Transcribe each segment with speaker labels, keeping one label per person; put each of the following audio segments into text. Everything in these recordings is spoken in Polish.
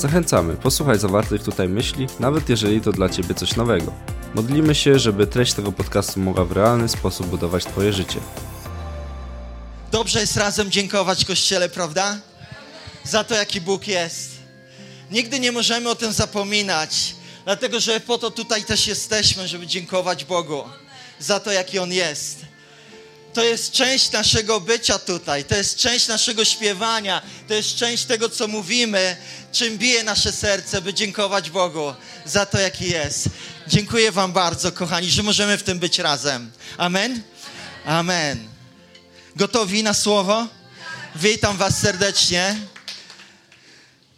Speaker 1: Zachęcamy, posłuchaj zawartych tutaj myśli, nawet jeżeli to dla Ciebie coś nowego. Modlimy się, żeby treść tego podcastu mogła w realny sposób budować Twoje życie.
Speaker 2: Dobrze jest razem dziękować Kościele, prawda? Za to, jaki Bóg jest. Nigdy nie możemy o tym zapominać, dlatego że po to tutaj też jesteśmy, żeby dziękować Bogu za to, jaki On jest. To jest część naszego bycia tutaj, to jest część naszego śpiewania, to jest część tego, co mówimy, czym bije nasze serce, by dziękować Bogu za to, jaki jest. Dziękuję Wam bardzo, kochani, że możemy w tym być razem. Amen? Amen. Gotowi na słowo? Witam Was serdecznie.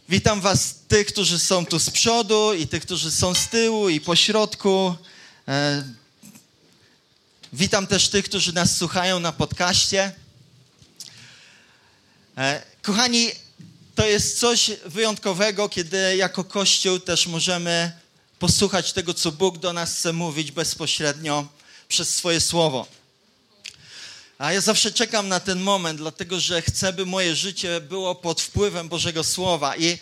Speaker 2: Witam Was, tych, którzy są tu z przodu, i tych, którzy są z tyłu, i po środku. Witam też tych, którzy nas słuchają na podcaście. E, kochani, to jest coś wyjątkowego, kiedy jako Kościół też możemy posłuchać tego, co Bóg do nas chce mówić bezpośrednio przez swoje słowo. A ja zawsze czekam na ten moment, dlatego że chcę, by moje życie było pod wpływem Bożego Słowa. I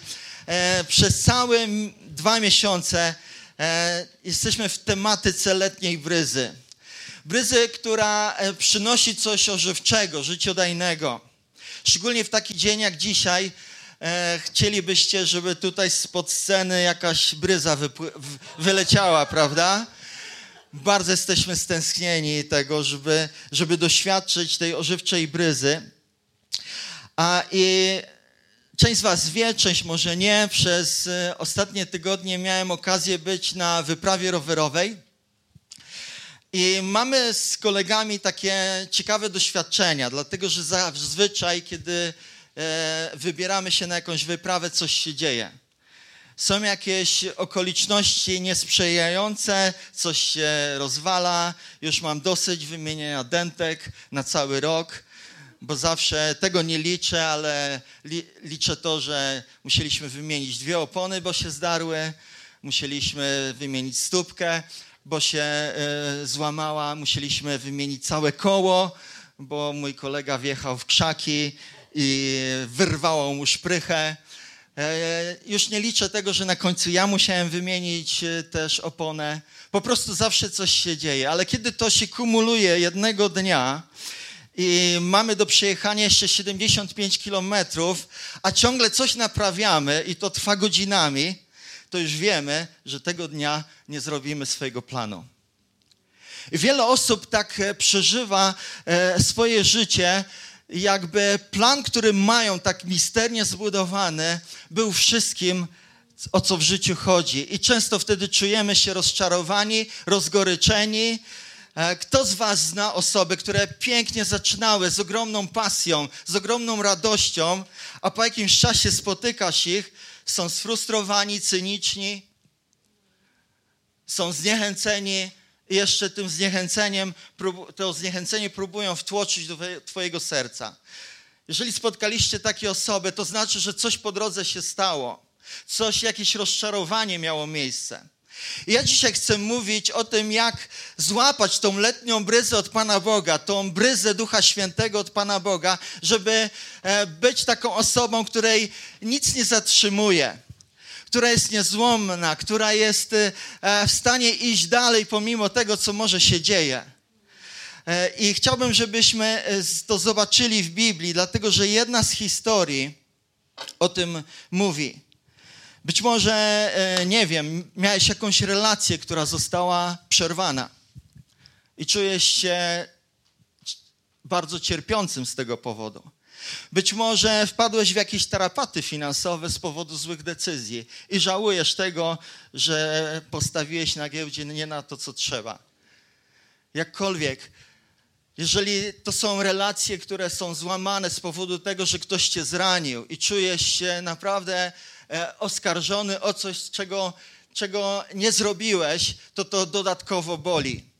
Speaker 2: e, przez całe dwa miesiące e, jesteśmy w tematyce letniej bryzy. Bryzy, która e, przynosi coś ożywczego, życiodajnego. Szczególnie w taki dzień jak dzisiaj, e, chcielibyście, żeby tutaj spod sceny jakaś bryza wyleciała, prawda? Bardzo jesteśmy stęsknieni tego, żeby, żeby doświadczyć tej ożywczej bryzy. A i część z Was wie, część może nie. Przez e, ostatnie tygodnie miałem okazję być na wyprawie rowerowej. I mamy z kolegami takie ciekawe doświadczenia, dlatego że zazwyczaj, kiedy e, wybieramy się na jakąś wyprawę, coś się dzieje. Są jakieś okoliczności niesprzyjające, coś się rozwala, już mam dosyć wymienienia dentek na cały rok, bo zawsze tego nie liczę, ale li, liczę to, że musieliśmy wymienić dwie opony, bo się zdarły, musieliśmy wymienić stópkę, bo się y, złamała, musieliśmy wymienić całe koło, bo mój kolega wjechał w krzaki i wyrwało mu szprychę. E, już nie liczę tego, że na końcu ja musiałem wymienić e, też oponę. Po prostu zawsze coś się dzieje, ale kiedy to się kumuluje jednego dnia i mamy do przejechania jeszcze 75 kilometrów, a ciągle coś naprawiamy i to trwa godzinami, to już wiemy, że tego dnia nie zrobimy swojego planu. Wiele osób tak e, przeżywa swoje życie, jakby plan, który mają tak misternie zbudowany, był wszystkim, o co w życiu chodzi. I często wtedy czujemy się rozczarowani, rozgoryczeni. E, kto z Was zna osoby, które pięknie zaczynały z ogromną pasją, z ogromną radością, a po jakimś czasie spotykasz ich, są sfrustrowani, cyniczni, są zniechęceni, i jeszcze tym zniechęceniem, to zniechęcenie próbują wtłoczyć do Twojego serca. Jeżeli spotkaliście takie osoby, to znaczy, że coś po drodze się stało, coś, jakieś rozczarowanie miało miejsce. I ja dzisiaj chcę mówić o tym, jak złapać tą letnią bryzę od Pana Boga, tą bryzę Ducha Świętego od Pana Boga, żeby e, być taką osobą, której nic nie zatrzymuje która jest niezłomna, która jest e, w stanie iść dalej pomimo tego, co może się dzieje. E, I chciałbym, żebyśmy to zobaczyli w Biblii, dlatego że jedna z historii o tym mówi. Być może, nie wiem, miałeś jakąś relację, która została przerwana i czujesz się bardzo cierpiącym z tego powodu. Być może wpadłeś w jakieś tarapaty finansowe z powodu złych decyzji i żałujesz tego, że postawiłeś na giełdzie nie na to, co trzeba. Jakkolwiek, jeżeli to są relacje, które są złamane z powodu tego, że ktoś cię zranił i czujesz się naprawdę e, oskarżony o coś, czego, czego nie zrobiłeś, to to dodatkowo boli.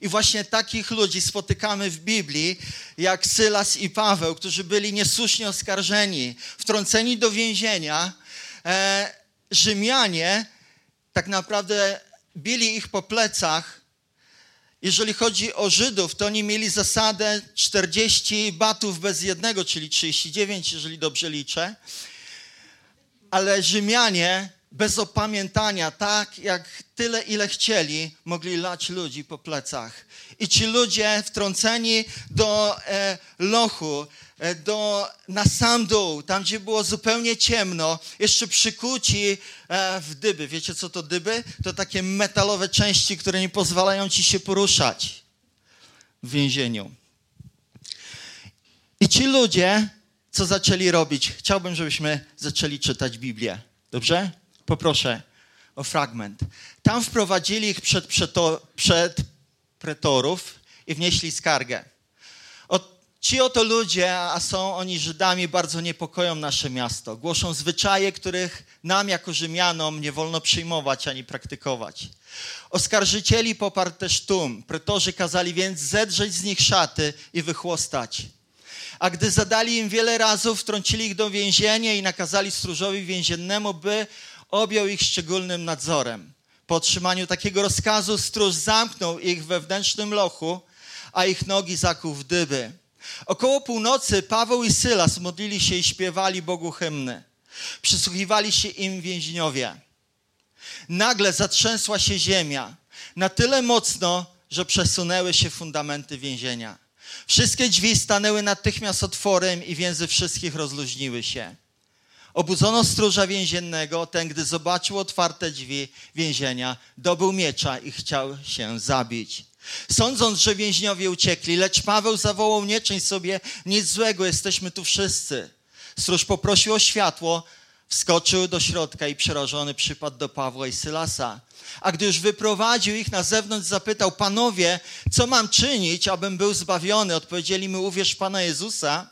Speaker 2: I właśnie takich ludzi spotykamy w Biblii, jak Sylas i Paweł, którzy byli niesłusznie oskarżeni, wtrąceni do więzienia. E, Rzymianie tak naprawdę bili ich po plecach. Jeżeli chodzi o Żydów, to oni mieli zasadę 40 batów bez jednego, czyli 39, jeżeli dobrze liczę. Ale Rzymianie bez opamiętania, tak jak tyle, ile chcieli, mogli lać ludzi po plecach. I ci ludzie wtrąceni do e, lochu, e, do, na sam dół, tam gdzie było zupełnie ciemno, jeszcze przykuci e, w dyby. Wiecie co to dyby? To takie metalowe części, które nie pozwalają ci się poruszać w więzieniu. I ci ludzie, co zaczęli robić? Chciałbym, żebyśmy zaczęli czytać Biblię. Dobrze? Poproszę o fragment. Tam wprowadzili ich przed, przeto, przed pretorów i wnieśli skargę. Ci oto ludzie, a są oni Żydami, bardzo niepokoją nasze miasto. Głoszą zwyczaje, których nam jako Rzymianom nie wolno przyjmować ani praktykować. Oskarżycieli poparł też tłum. Pretorzy kazali więc zedrzeć z nich szaty i wychłostać. A gdy zadali im wiele razy, wtrącili ich do więzienia i nakazali stróżowi więziennemu, by objął ich szczególnym nadzorem. Po otrzymaniu takiego rozkazu stróż zamknął ich wewnętrznym lochu, a ich nogi zakuł w dyby. Około północy Paweł i Sylas modlili się i śpiewali Bogu hymny. Przysłuchiwali się im więźniowie. Nagle zatrzęsła się ziemia na tyle mocno, że przesunęły się fundamenty więzienia. Wszystkie drzwi stanęły natychmiast otworem i więzy wszystkich rozluźniły się. Obudzono stróża więziennego, ten gdy zobaczył otwarte drzwi więzienia, dobył miecza i chciał się zabić. Sądząc, że więźniowie uciekli, lecz Paweł zawołał, nie czyń sobie nic złego, jesteśmy tu wszyscy. Stróż poprosił o światło, wskoczył do środka i przerażony przypadł do Pawła i Sylasa. A gdy już wyprowadził ich na zewnątrz, zapytał, panowie, co mam czynić, abym był zbawiony? Odpowiedzieli mu, uwierz Pana Jezusa,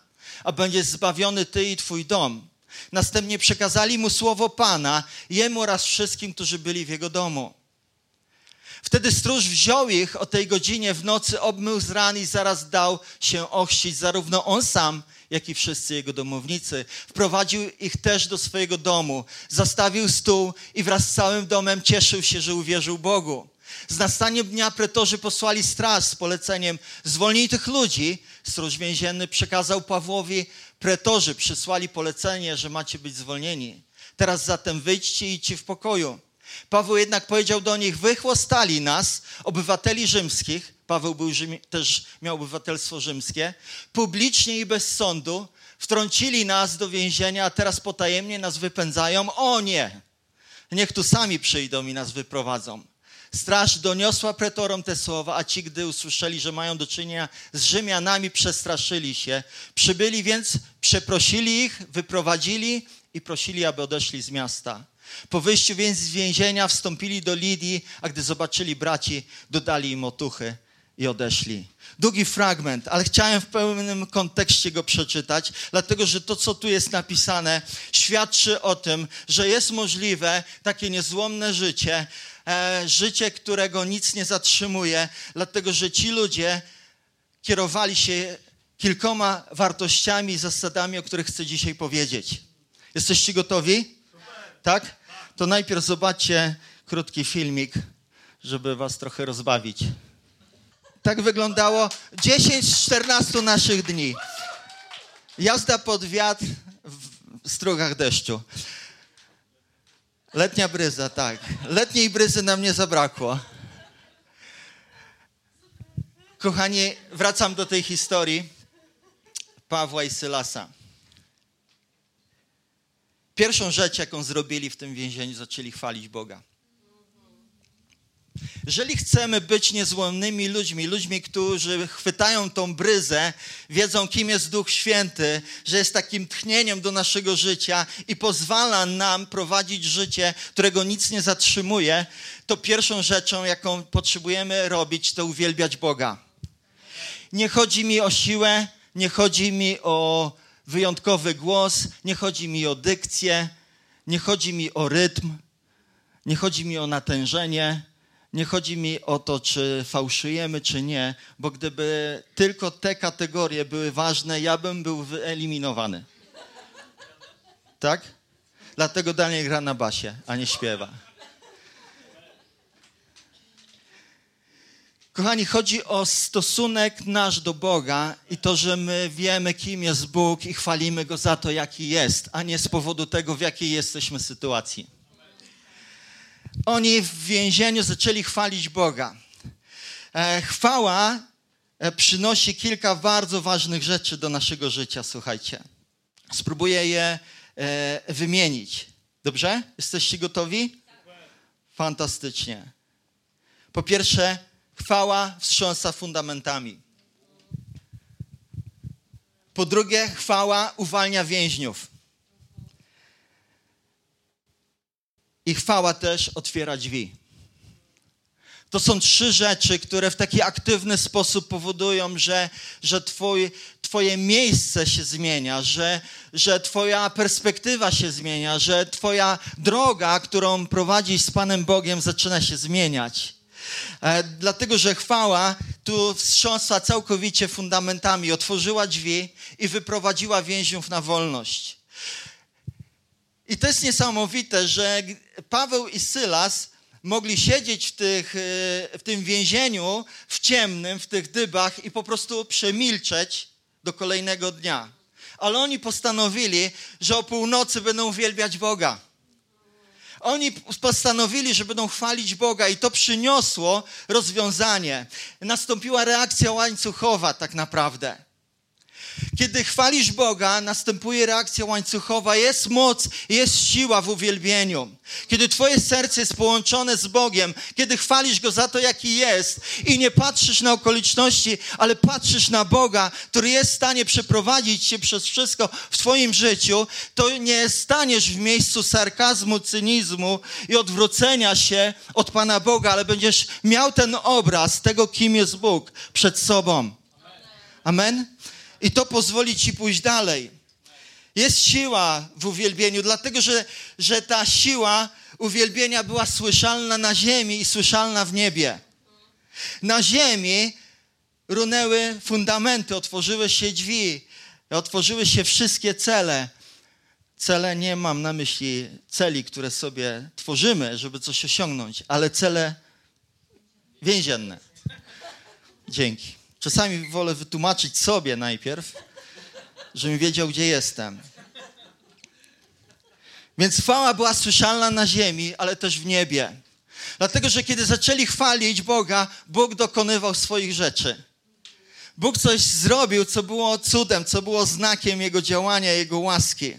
Speaker 2: a będziesz zbawiony ty i twój dom. Następnie przekazali mu słowo Pana, jemu oraz wszystkim, którzy byli w jego domu. Wtedy stróż wziął ich o tej godzinie w nocy, obmył z ran i zaraz dał się ochrzcić, zarówno on sam, jak i wszyscy jego domownicy. Wprowadził ich też do swojego domu, zastawił stół i wraz z całym domem cieszył się, że uwierzył Bogu. Z nastaniem dnia pretorzy posłali straż z poleceniem zwolnij tych ludzi. Stróż więzienny przekazał Pawłowi, pretorzy przysłali polecenie, że macie być zwolnieni. Teraz zatem wyjdźcie i idźcie w pokoju. Paweł jednak powiedział do nich, wychłostali nas, obywateli rzymskich, Paweł był Rzym, też miał obywatelstwo rzymskie, publicznie i bez sądu, wtrącili nas do więzienia, a teraz potajemnie nas wypędzają. O nie! Niech tu sami przyjdą i nas wyprowadzą. Straż doniosła pretorom te słowa, a ci, gdy usłyszeli, że mają do czynienia z Rzymianami, przestraszyli się. Przybyli więc, przeprosili ich, wyprowadzili i prosili, aby odeszli z miasta. Po wyjściu więc z więzienia wstąpili do Lidii, a gdy zobaczyli braci, dodali im otuchy i odeszli. Długi fragment, ale chciałem w pełnym kontekście go przeczytać, dlatego że to, co tu jest napisane, świadczy o tym, że jest możliwe takie niezłomne życie, e, życie, którego nic nie zatrzymuje, dlatego że ci ludzie kierowali się kilkoma wartościami i zasadami, o których chcę dzisiaj powiedzieć. Jesteście gotowi? Tak? To najpierw zobaczcie krótki filmik, żeby was trochę rozbawić. Tak wyglądało 10 z 14 naszych dni. Jazda pod wiatr w strugach deszczu. Letnia bryza, tak. Letniej bryzy nam nie zabrakło. Kochani, wracam do tej historii Pawła i Sylasa. Pierwszą rzecz, jaką zrobili w tym więzieniu, zaczęli chwalić Boga. Jeżeli chcemy być niezłomnymi ludźmi, ludźmi, którzy chwytają tą bryzę, wiedzą, kim jest Duch Święty, że jest takim tchnieniem do naszego życia i pozwala nam prowadzić życie, którego nic nie zatrzymuje, to pierwszą rzeczą, jaką potrzebujemy robić, to uwielbiać Boga. Nie chodzi mi o siłę, nie chodzi mi o wyjątkowy głos, nie chodzi mi o dykcję, nie chodzi mi o rytm, nie chodzi mi o natężenie nie chodzi mi o to, czy fałszujemy, czy nie, bo gdyby tylko te kategorie były ważne, ja bym był wyeliminowany. Tak? Dlatego Daniel gra na basie, a nie śpiewa. Kochani, chodzi o stosunek nasz do Boga i to, że my wiemy, kim jest Bóg i chwalimy Go za to, jaki jest, a nie z powodu tego, w jakiej jesteśmy sytuacji. Oni w więzieniu zaczęli chwalić Boga. E, chwała e, przynosi kilka bardzo ważnych rzeczy do naszego życia, słuchajcie. Spróbuję je e, wymienić. Dobrze? Jesteście gotowi? Fantastycznie. Po pierwsze, chwała wstrząsa fundamentami. Po drugie, chwała uwalnia więźniów. I chwała też otwiera drzwi. To są trzy rzeczy, które w taki aktywny sposób powodują, że, że twój, Twoje miejsce się zmienia, że, że Twoja perspektywa się zmienia, że Twoja droga, którą prowadzisz z Panem Bogiem, zaczyna się zmieniać. E, dlatego, że chwała tu wstrząsła całkowicie fundamentami, otworzyła drzwi i wyprowadziła więźniów na wolność. I to jest niesamowite, że Paweł i Sylas mogli siedzieć w, tych, e, w tym więzieniu, w ciemnym, w tych dybach i po prostu przemilczeć do kolejnego dnia. Ale oni postanowili, że o północy będą uwielbiać Boga. Oni postanowili, że będą chwalić Boga i to przyniosło rozwiązanie. Nastąpiła reakcja łańcuchowa tak naprawdę. Kiedy chwalisz Boga, następuje reakcja łańcuchowa, jest moc, jest siła w uwielbieniu. Kiedy Twoje serce jest połączone z Bogiem, kiedy chwalisz Go za to, jaki jest i nie patrzysz na okoliczności, ale patrzysz na Boga, który jest w stanie przeprowadzić Cię przez wszystko w Twoim życiu, to nie staniesz w miejscu sarkazmu, cynizmu i odwrócenia się od Pana Boga, ale będziesz miał ten obraz tego, kim jest Bóg przed sobą. Amen? I to pozwoli ci pójść dalej. Jest siła w uwielbieniu, dlatego że, że ta siła uwielbienia była słyszalna na ziemi i słyszalna w niebie. Na ziemi runęły fundamenty, otworzyły się drzwi, otworzyły się wszystkie cele. Cele nie mam na myśli celi, które sobie tworzymy, żeby coś osiągnąć, ale cele więzienne. Dzięki. Czasami wolę wytłumaczyć sobie najpierw, żebym wiedział, gdzie jestem. Więc chwała była słyszalna na ziemi, ale też w niebie. Dlatego, że kiedy zaczęli chwalić Boga, Bóg dokonywał swoich rzeczy. Bóg coś zrobił, co było cudem, co było znakiem Jego działania, Jego łaski.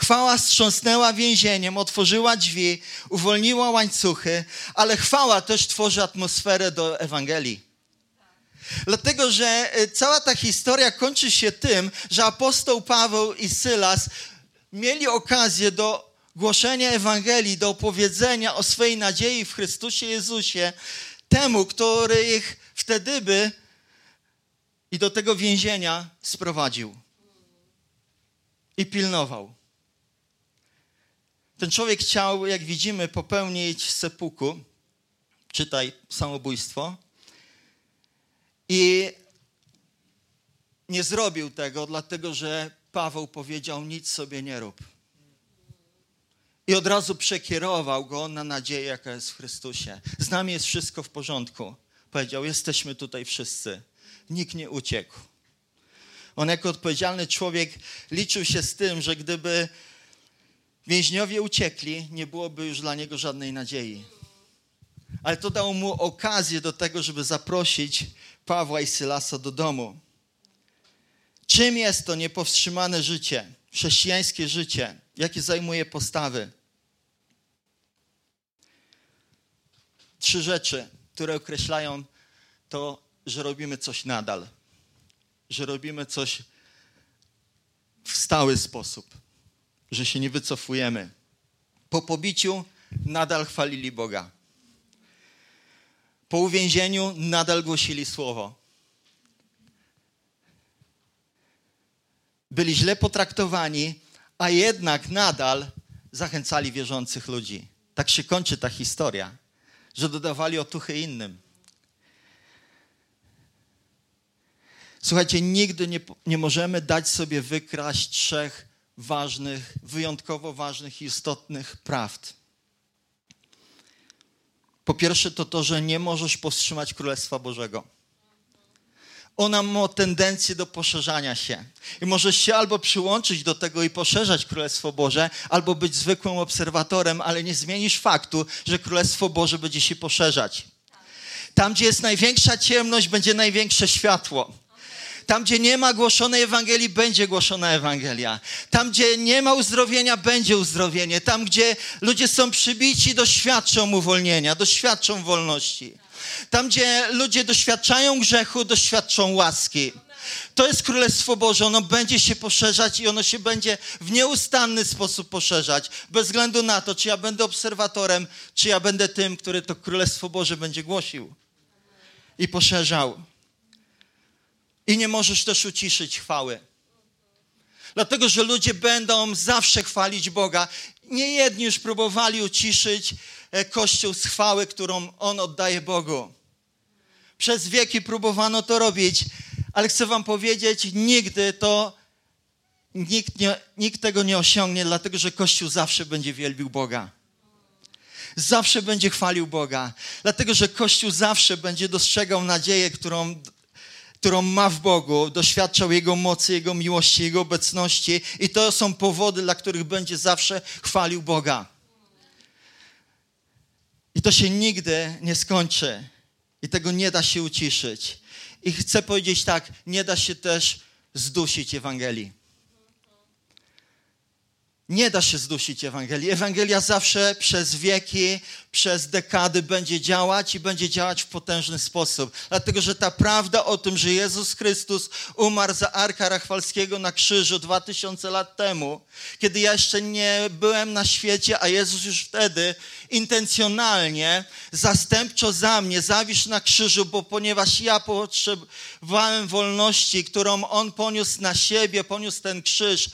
Speaker 2: Chwała strząsnęła więzieniem, otworzyła drzwi, uwolniła łańcuchy, ale chwała też tworzy atmosferę do Ewangelii. Dlatego, że e, cała ta historia kończy się tym, że apostoł Paweł i Sylas mieli okazję do głoszenia Ewangelii, do opowiedzenia o swojej nadziei w Chrystusie Jezusie temu, który ich wtedy by i do tego więzienia sprowadził i pilnował. Ten człowiek chciał, jak widzimy, popełnić sepuku, czytaj samobójstwo, i nie zrobił tego, dlatego że Paweł powiedział: Nic sobie nie rób. I od razu przekierował go na nadzieję, jaka jest w Chrystusie. Z nami jest wszystko w porządku. Powiedział: Jesteśmy tutaj wszyscy. Nikt nie uciekł. On, jako odpowiedzialny człowiek, liczył się z tym, że gdyby więźniowie uciekli, nie byłoby już dla niego żadnej nadziei. Ale to dało mu okazję do tego, żeby zaprosić Pawła i Sylasa do domu. Czym jest to niepowstrzymane życie, chrześcijańskie życie? Jakie zajmuje postawy? Trzy rzeczy, które określają to, że robimy coś nadal, że robimy coś w stały sposób, że się nie wycofujemy. Po pobiciu nadal chwalili Boga po uwięzieniu nadal głosili słowo. Byli źle potraktowani, a jednak nadal zachęcali wierzących ludzi. Tak się kończy ta historia, że dodawali otuchy innym. Słuchajcie, nigdy nie, nie możemy dać sobie wykraść trzech ważnych, wyjątkowo ważnych i istotnych prawd. Po pierwsze, to to, że nie możesz powstrzymać Królestwa Bożego. Ona ma tendencję do poszerzania się. I możesz się albo przyłączyć do tego i poszerzać Królestwo Boże, albo być zwykłym obserwatorem, ale nie zmienisz faktu, że Królestwo Boże będzie się poszerzać. Tam, gdzie jest największa ciemność, będzie największe światło. Tam, gdzie nie ma głoszonej Ewangelii, będzie głoszona Ewangelia. Tam, gdzie nie ma uzdrowienia, będzie uzdrowienie. Tam, gdzie ludzie są przybici, doświadczą uwolnienia, doświadczą wolności. Tam, gdzie ludzie doświadczają grzechu, doświadczą łaski. To jest Królestwo Boże. Ono będzie się poszerzać i ono się będzie w nieustanny sposób poszerzać. Bez względu na to, czy ja będę obserwatorem, czy ja będę tym, który to Królestwo Boże będzie głosił i poszerzał. I nie możesz też uciszyć chwały. Dlatego, że ludzie będą zawsze chwalić Boga. Nie jedni już próbowali uciszyć e, Kościół z chwały, którą On oddaje Bogu. Przez wieki próbowano to robić, ale chcę Wam powiedzieć, nigdy to nikt, nie, nikt tego nie osiągnie, dlatego że Kościół zawsze będzie wielbił Boga. Zawsze będzie chwalił Boga, dlatego że Kościół zawsze będzie dostrzegał nadzieję, którą którą ma w Bogu, doświadczał Jego mocy, Jego miłości, Jego obecności i to są powody, dla których będzie zawsze chwalił Boga. I to się nigdy nie skończy i tego nie da się uciszyć. I chcę powiedzieć tak, nie da się też zdusić Ewangelii. Nie da się zdusić Ewangelii. Ewangelia zawsze przez wieki, przez dekady będzie działać i będzie działać w potężny sposób. Dlatego, że ta prawda o tym, że Jezus Chrystus umarł za Arka Rachwalskiego na krzyżu dwa tysiące lat temu, kiedy ja jeszcze nie byłem na świecie, a Jezus już wtedy intencjonalnie, zastępczo za mnie zawisz na krzyżu, bo ponieważ ja potrzebowałem wolności, którą On poniósł na siebie, poniósł ten krzyż,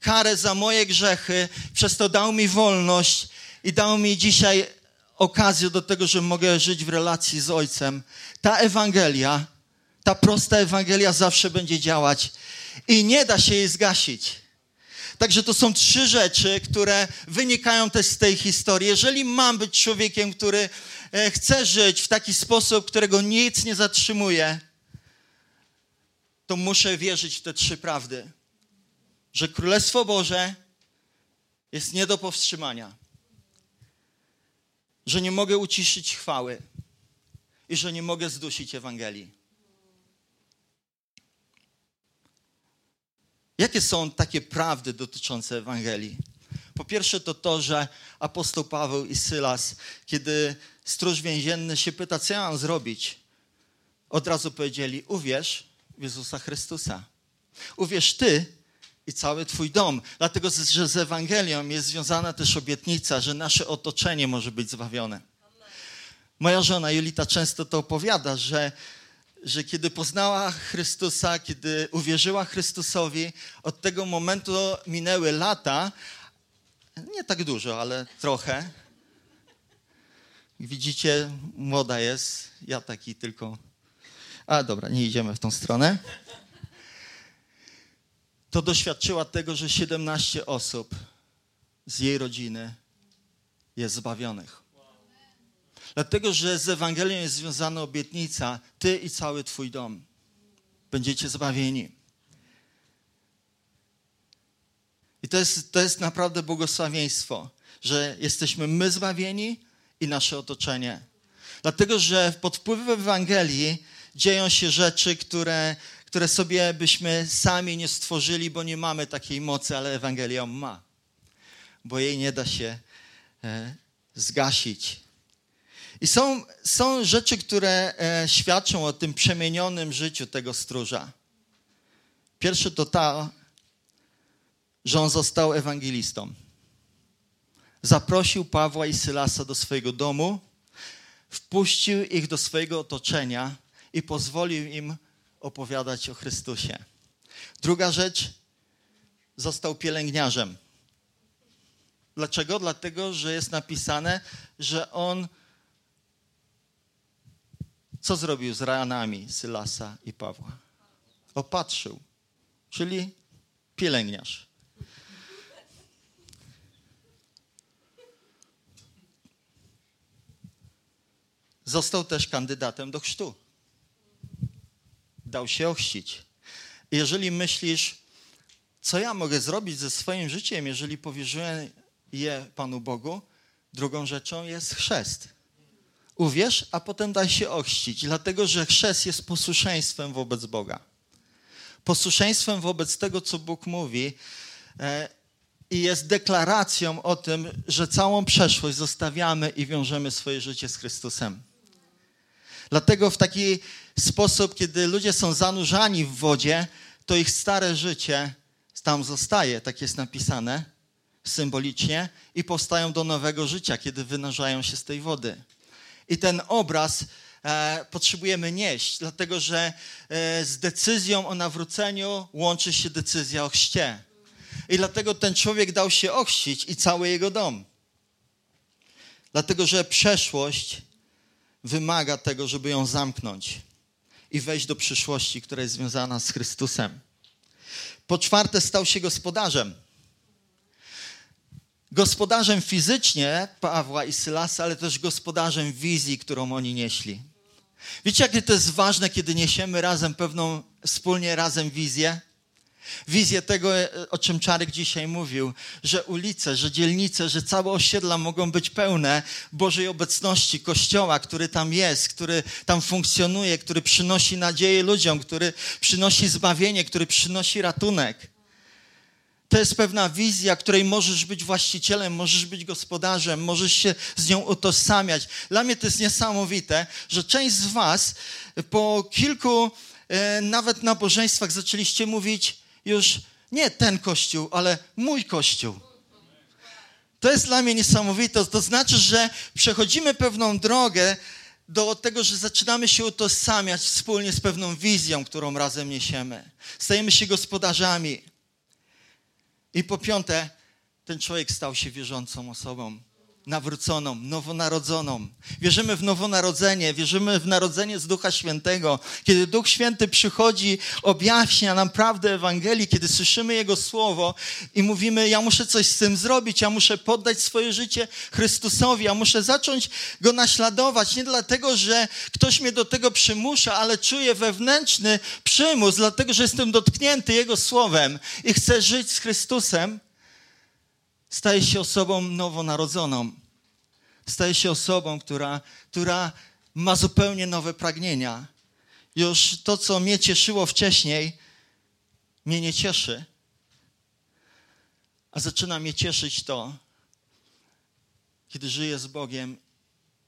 Speaker 2: karę za moje grzechy, przez to dał mi wolność i dał mi dzisiaj okazję do tego, że mogę żyć w relacji z Ojcem. Ta Ewangelia, ta prosta Ewangelia zawsze będzie działać i nie da się jej zgasić. Także to są trzy rzeczy, które wynikają też z tej historii. Jeżeli mam być człowiekiem, który e, chce żyć w taki sposób, którego nic nie zatrzymuje, to muszę wierzyć w te trzy prawdy że Królestwo Boże jest nie do powstrzymania, że nie mogę uciszyć chwały i że nie mogę zdusić Ewangelii. Jakie są takie prawdy dotyczące Ewangelii? Po pierwsze to to, że apostoł Paweł i Sylas, kiedy stróż więzienny się pyta, co ja mam zrobić, od razu powiedzieli, uwierz w Jezusa Chrystusa. Uwierz ty, i cały Twój dom. Dlatego, że z Ewangelią jest związana też obietnica, że nasze otoczenie może być zbawione. Moja żona Julita często to opowiada, że, że kiedy poznała Chrystusa, kiedy uwierzyła Chrystusowi, od tego momentu minęły lata, nie tak dużo, ale trochę. Widzicie, młoda jest, ja taki tylko. A dobra, nie idziemy w tą stronę to doświadczyła tego, że 17 osób z jej rodziny jest zbawionych. Dlatego, że z Ewangelią jest związana obietnica, ty i cały twój dom będziecie zbawieni. I to jest, to jest naprawdę błogosławieństwo, że jesteśmy my zbawieni i nasze otoczenie. Dlatego, że pod wpływem Ewangelii dzieją się rzeczy, które które sobie byśmy sami nie stworzyli, bo nie mamy takiej mocy, ale Ewangelia ma. Bo jej nie da się e, zgasić. I są, są rzeczy, które e, świadczą o tym przemienionym życiu tego stróża. Pierwsze to ta, że on został ewangelistą. Zaprosił Pawła i Sylasa do swojego domu, wpuścił ich do swojego otoczenia i pozwolił im opowiadać o Chrystusie. Druga rzecz, został pielęgniarzem. Dlaczego? Dlatego, że jest napisane, że on Co zrobił z ranami Sylasa i Pawła? Opatrzył, czyli pielęgniarz. Został też kandydatem do chrztu. Dał się ochrzcić. Jeżeli myślisz, co ja mogę zrobić ze swoim życiem, jeżeli powierzyłem je Panu Bogu, drugą rzeczą jest chrzest. Uwierz, a potem daj się ochrzcić, dlatego że chrzest jest posłuszeństwem wobec Boga. Posłuszeństwem wobec tego, co Bóg mówi e, i jest deklaracją o tym, że całą przeszłość zostawiamy i wiążemy swoje życie z Chrystusem. Dlatego w taki sposób, kiedy ludzie są zanurzani w wodzie, to ich stare życie tam zostaje, tak jest napisane symbolicznie, i powstają do nowego życia, kiedy wynurzają się z tej wody. I ten obraz e, potrzebujemy nieść, dlatego że e, z decyzją o nawróceniu łączy się decyzja o chrzcie. I dlatego ten człowiek dał się ochrzcić i cały jego dom. Dlatego, że przeszłość wymaga tego, żeby ją zamknąć i wejść do przyszłości, która jest związana z Chrystusem. Po czwarte, stał się gospodarzem. Gospodarzem fizycznie Pawła i Sylasa, ale też gospodarzem wizji, którą oni nieśli. Wiecie, jakie to jest ważne, kiedy niesiemy razem pewną, wspólnie razem wizję? Wizję tego, o czym Czarek dzisiaj mówił, że ulice, że dzielnice, że całe osiedla mogą być pełne Bożej obecności, Kościoła, który tam jest, który tam funkcjonuje, który przynosi nadzieję ludziom, który przynosi zbawienie, który przynosi ratunek. To jest pewna wizja, której możesz być właścicielem, możesz być gospodarzem, możesz się z nią utożsamiać. Dla mnie to jest niesamowite, że część z Was po kilku e, nawet nabożeństwach zaczęliście mówić, już nie ten kościół, ale mój kościół. To jest dla mnie niesamowite. To znaczy, że przechodzimy pewną drogę do tego, że zaczynamy się utożsamiać wspólnie z pewną wizją, którą razem niesiemy. Stajemy się gospodarzami. I po piąte, ten człowiek stał się wierzącą osobą nawróconą, nowonarodzoną. Wierzymy w nowonarodzenie, wierzymy w narodzenie z Ducha Świętego. Kiedy Duch Święty przychodzi, objaśnia nam prawdę Ewangelii, kiedy słyszymy Jego Słowo i mówimy, ja muszę coś z tym zrobić, ja muszę poddać swoje życie Chrystusowi, ja muszę zacząć Go naśladować. Nie dlatego, że ktoś mnie do tego przymusza, ale czuję wewnętrzny przymus, dlatego, że jestem dotknięty Jego Słowem i chcę żyć z Chrystusem staje się osobą nowonarodzoną. Staje się osobą, która, która ma zupełnie nowe pragnienia. Już to, co mnie cieszyło wcześniej, mnie nie cieszy. A zaczyna mnie cieszyć to, kiedy żyję z Bogiem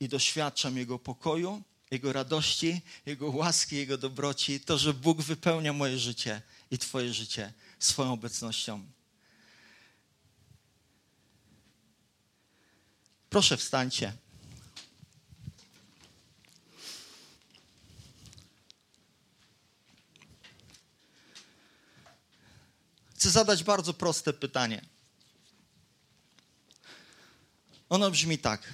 Speaker 2: i doświadczam Jego pokoju, Jego radości, Jego łaski, Jego dobroci, to, że Bóg wypełnia moje życie i Twoje życie swoją obecnością. Proszę wstańcie. Chcę zadać bardzo proste pytanie. Ono brzmi tak.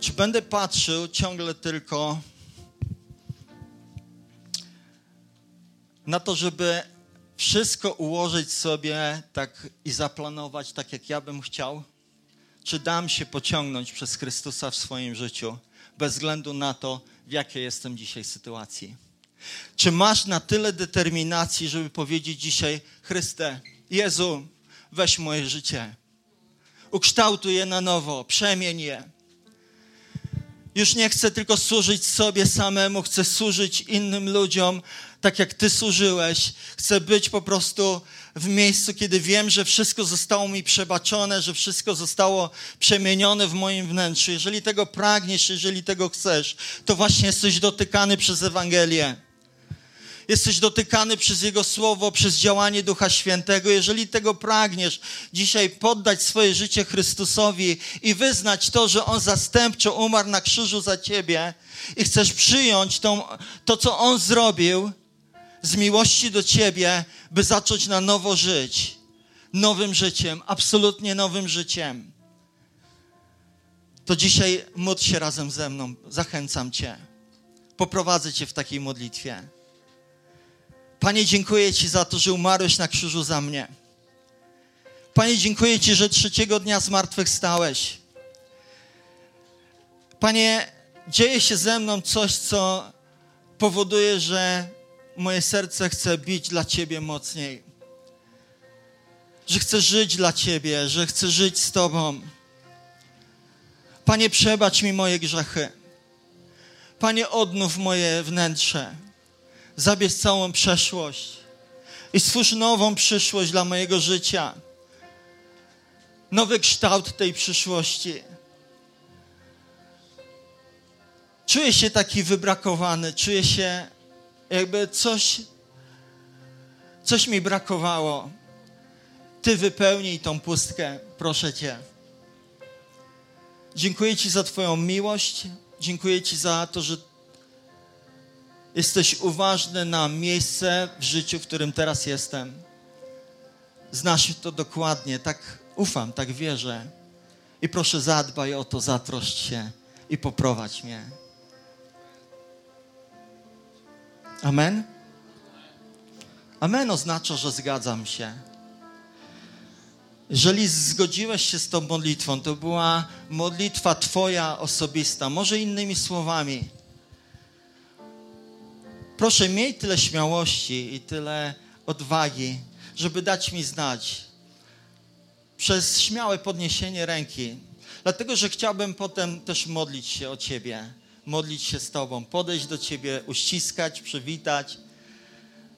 Speaker 2: Czy będę patrzył ciągle tylko na to, żeby wszystko ułożyć sobie tak i zaplanować tak, jak ja bym chciał? Czy dam się pociągnąć przez Chrystusa w swoim życiu, bez względu na to, w jakiej jestem dzisiaj sytuacji? Czy masz na tyle determinacji, żeby powiedzieć dzisiaj, Chryste, Jezu, weź moje życie, ukształtuj je na nowo, przemień je. Już nie chcę tylko służyć sobie samemu, chcę służyć innym ludziom, tak jak Ty służyłeś. Chcę być po prostu w miejscu, kiedy wiem, że wszystko zostało mi przebaczone, że wszystko zostało przemienione w moim wnętrzu. Jeżeli tego pragniesz, jeżeli tego chcesz, to właśnie jesteś dotykany przez Ewangelię. Jesteś dotykany przez Jego Słowo, przez działanie Ducha Świętego. Jeżeli tego pragniesz, dzisiaj poddać swoje życie Chrystusowi i wyznać to, że On zastępczo umarł na krzyżu za Ciebie i chcesz przyjąć tą, to, co On zrobił, z miłości do Ciebie, by zacząć na nowo żyć. Nowym życiem, absolutnie nowym życiem. to dzisiaj módl się razem ze mną. Zachęcam Cię. Poprowadzę Cię w takiej modlitwie. Panie, dziękuję Ci za to, że umarłeś na krzyżu za mnie. Panie, dziękuję Ci, że trzeciego dnia zmartwychwstałeś. Panie, dzieje się ze mną coś, co powoduje, że moje serce chce bić dla Ciebie mocniej. Że chcę żyć dla Ciebie, że chcę żyć z Tobą. Panie, przebacz mi moje grzechy. Panie, odnów moje wnętrze. Zabierz całą przeszłość i stwórz nową przyszłość dla mojego życia. Nowy kształt tej przyszłości. Czuję się taki wybrakowany, czuję się jakby coś, coś mi brakowało. Ty wypełnij tą pustkę, proszę Cię. Dziękuję Ci za Twoją miłość. Dziękuję Ci za to, że jesteś uważny na miejsce w życiu, w którym teraz jestem. Znasz to dokładnie, tak ufam, tak wierzę. I proszę zadbaj o to, zatroszcz się i poprowadź mnie. Amen? Amen oznacza, że zgadzam się. Jeżeli zgodziłeś się z tą modlitwą, to była modlitwa Twoja osobista, może innymi słowami. Proszę, miej tyle śmiałości i tyle odwagi, żeby dać mi znać przez śmiałe podniesienie ręki. Dlatego, że chciałbym potem też modlić się o Ciebie, modlić się z Tobą, podejść do Ciebie, uściskać, przywitać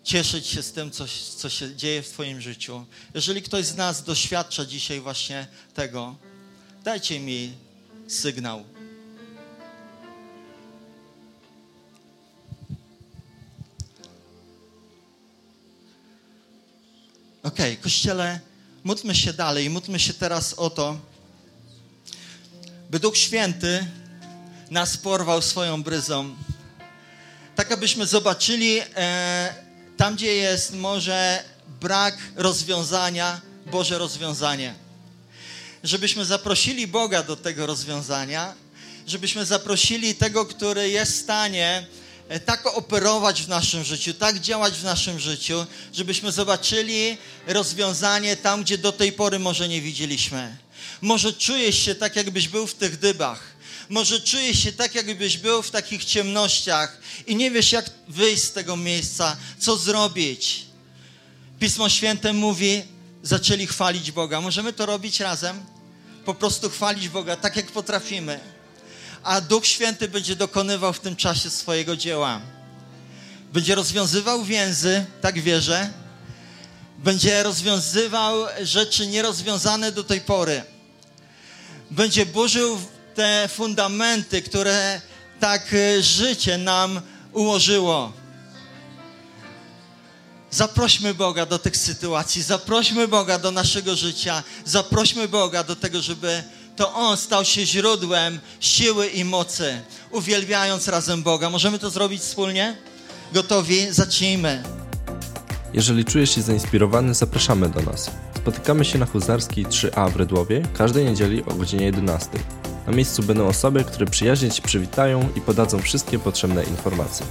Speaker 2: cieszyć się z tym, co, co się dzieje w Twoim życiu. Jeżeli ktoś z nas doświadcza dzisiaj właśnie tego, dajcie mi sygnał. Ok, kościele, módlmy się dalej. Módlmy się teraz o to, by Duch Święty nas porwał swoją bryzą. Tak, abyśmy zobaczyli. E, tam, gdzie jest może brak rozwiązania, Boże rozwiązanie. Żebyśmy zaprosili Boga do tego rozwiązania, żebyśmy zaprosili tego, który jest w stanie e, tak operować w naszym życiu, tak działać w naszym życiu, żebyśmy zobaczyli rozwiązanie tam, gdzie do tej pory może nie widzieliśmy. Może czujesz się tak, jakbyś był w tych dybach może czujesz się tak, jakbyś był w takich ciemnościach i nie wiesz, jak wyjść z tego miejsca, co zrobić. Pismo Święte mówi, zaczęli chwalić Boga. Możemy to robić razem? Po prostu chwalić Boga tak, jak potrafimy. A Duch Święty będzie dokonywał w tym czasie swojego dzieła. Będzie rozwiązywał więzy, tak wierzę. Będzie rozwiązywał rzeczy nierozwiązane do tej pory. Będzie burzył te fundamenty, które tak e, życie nam ułożyło. Zaprośmy Boga do tych sytuacji, zaprośmy Boga do naszego życia, zaprośmy Boga do tego, żeby to On stał się źródłem siły i mocy, uwielbiając razem Boga. Możemy to zrobić wspólnie? Gotowi? Zacznijmy.
Speaker 1: Jeżeli czujesz się zainspirowany, zapraszamy do nas. Spotykamy się na Huzarskiej 3A w Rydłowie każdej niedzieli o godzinie 11. Na miejscu będą osoby, które przyjaźnie Ci przywitają i podadzą wszystkie potrzebne informacje.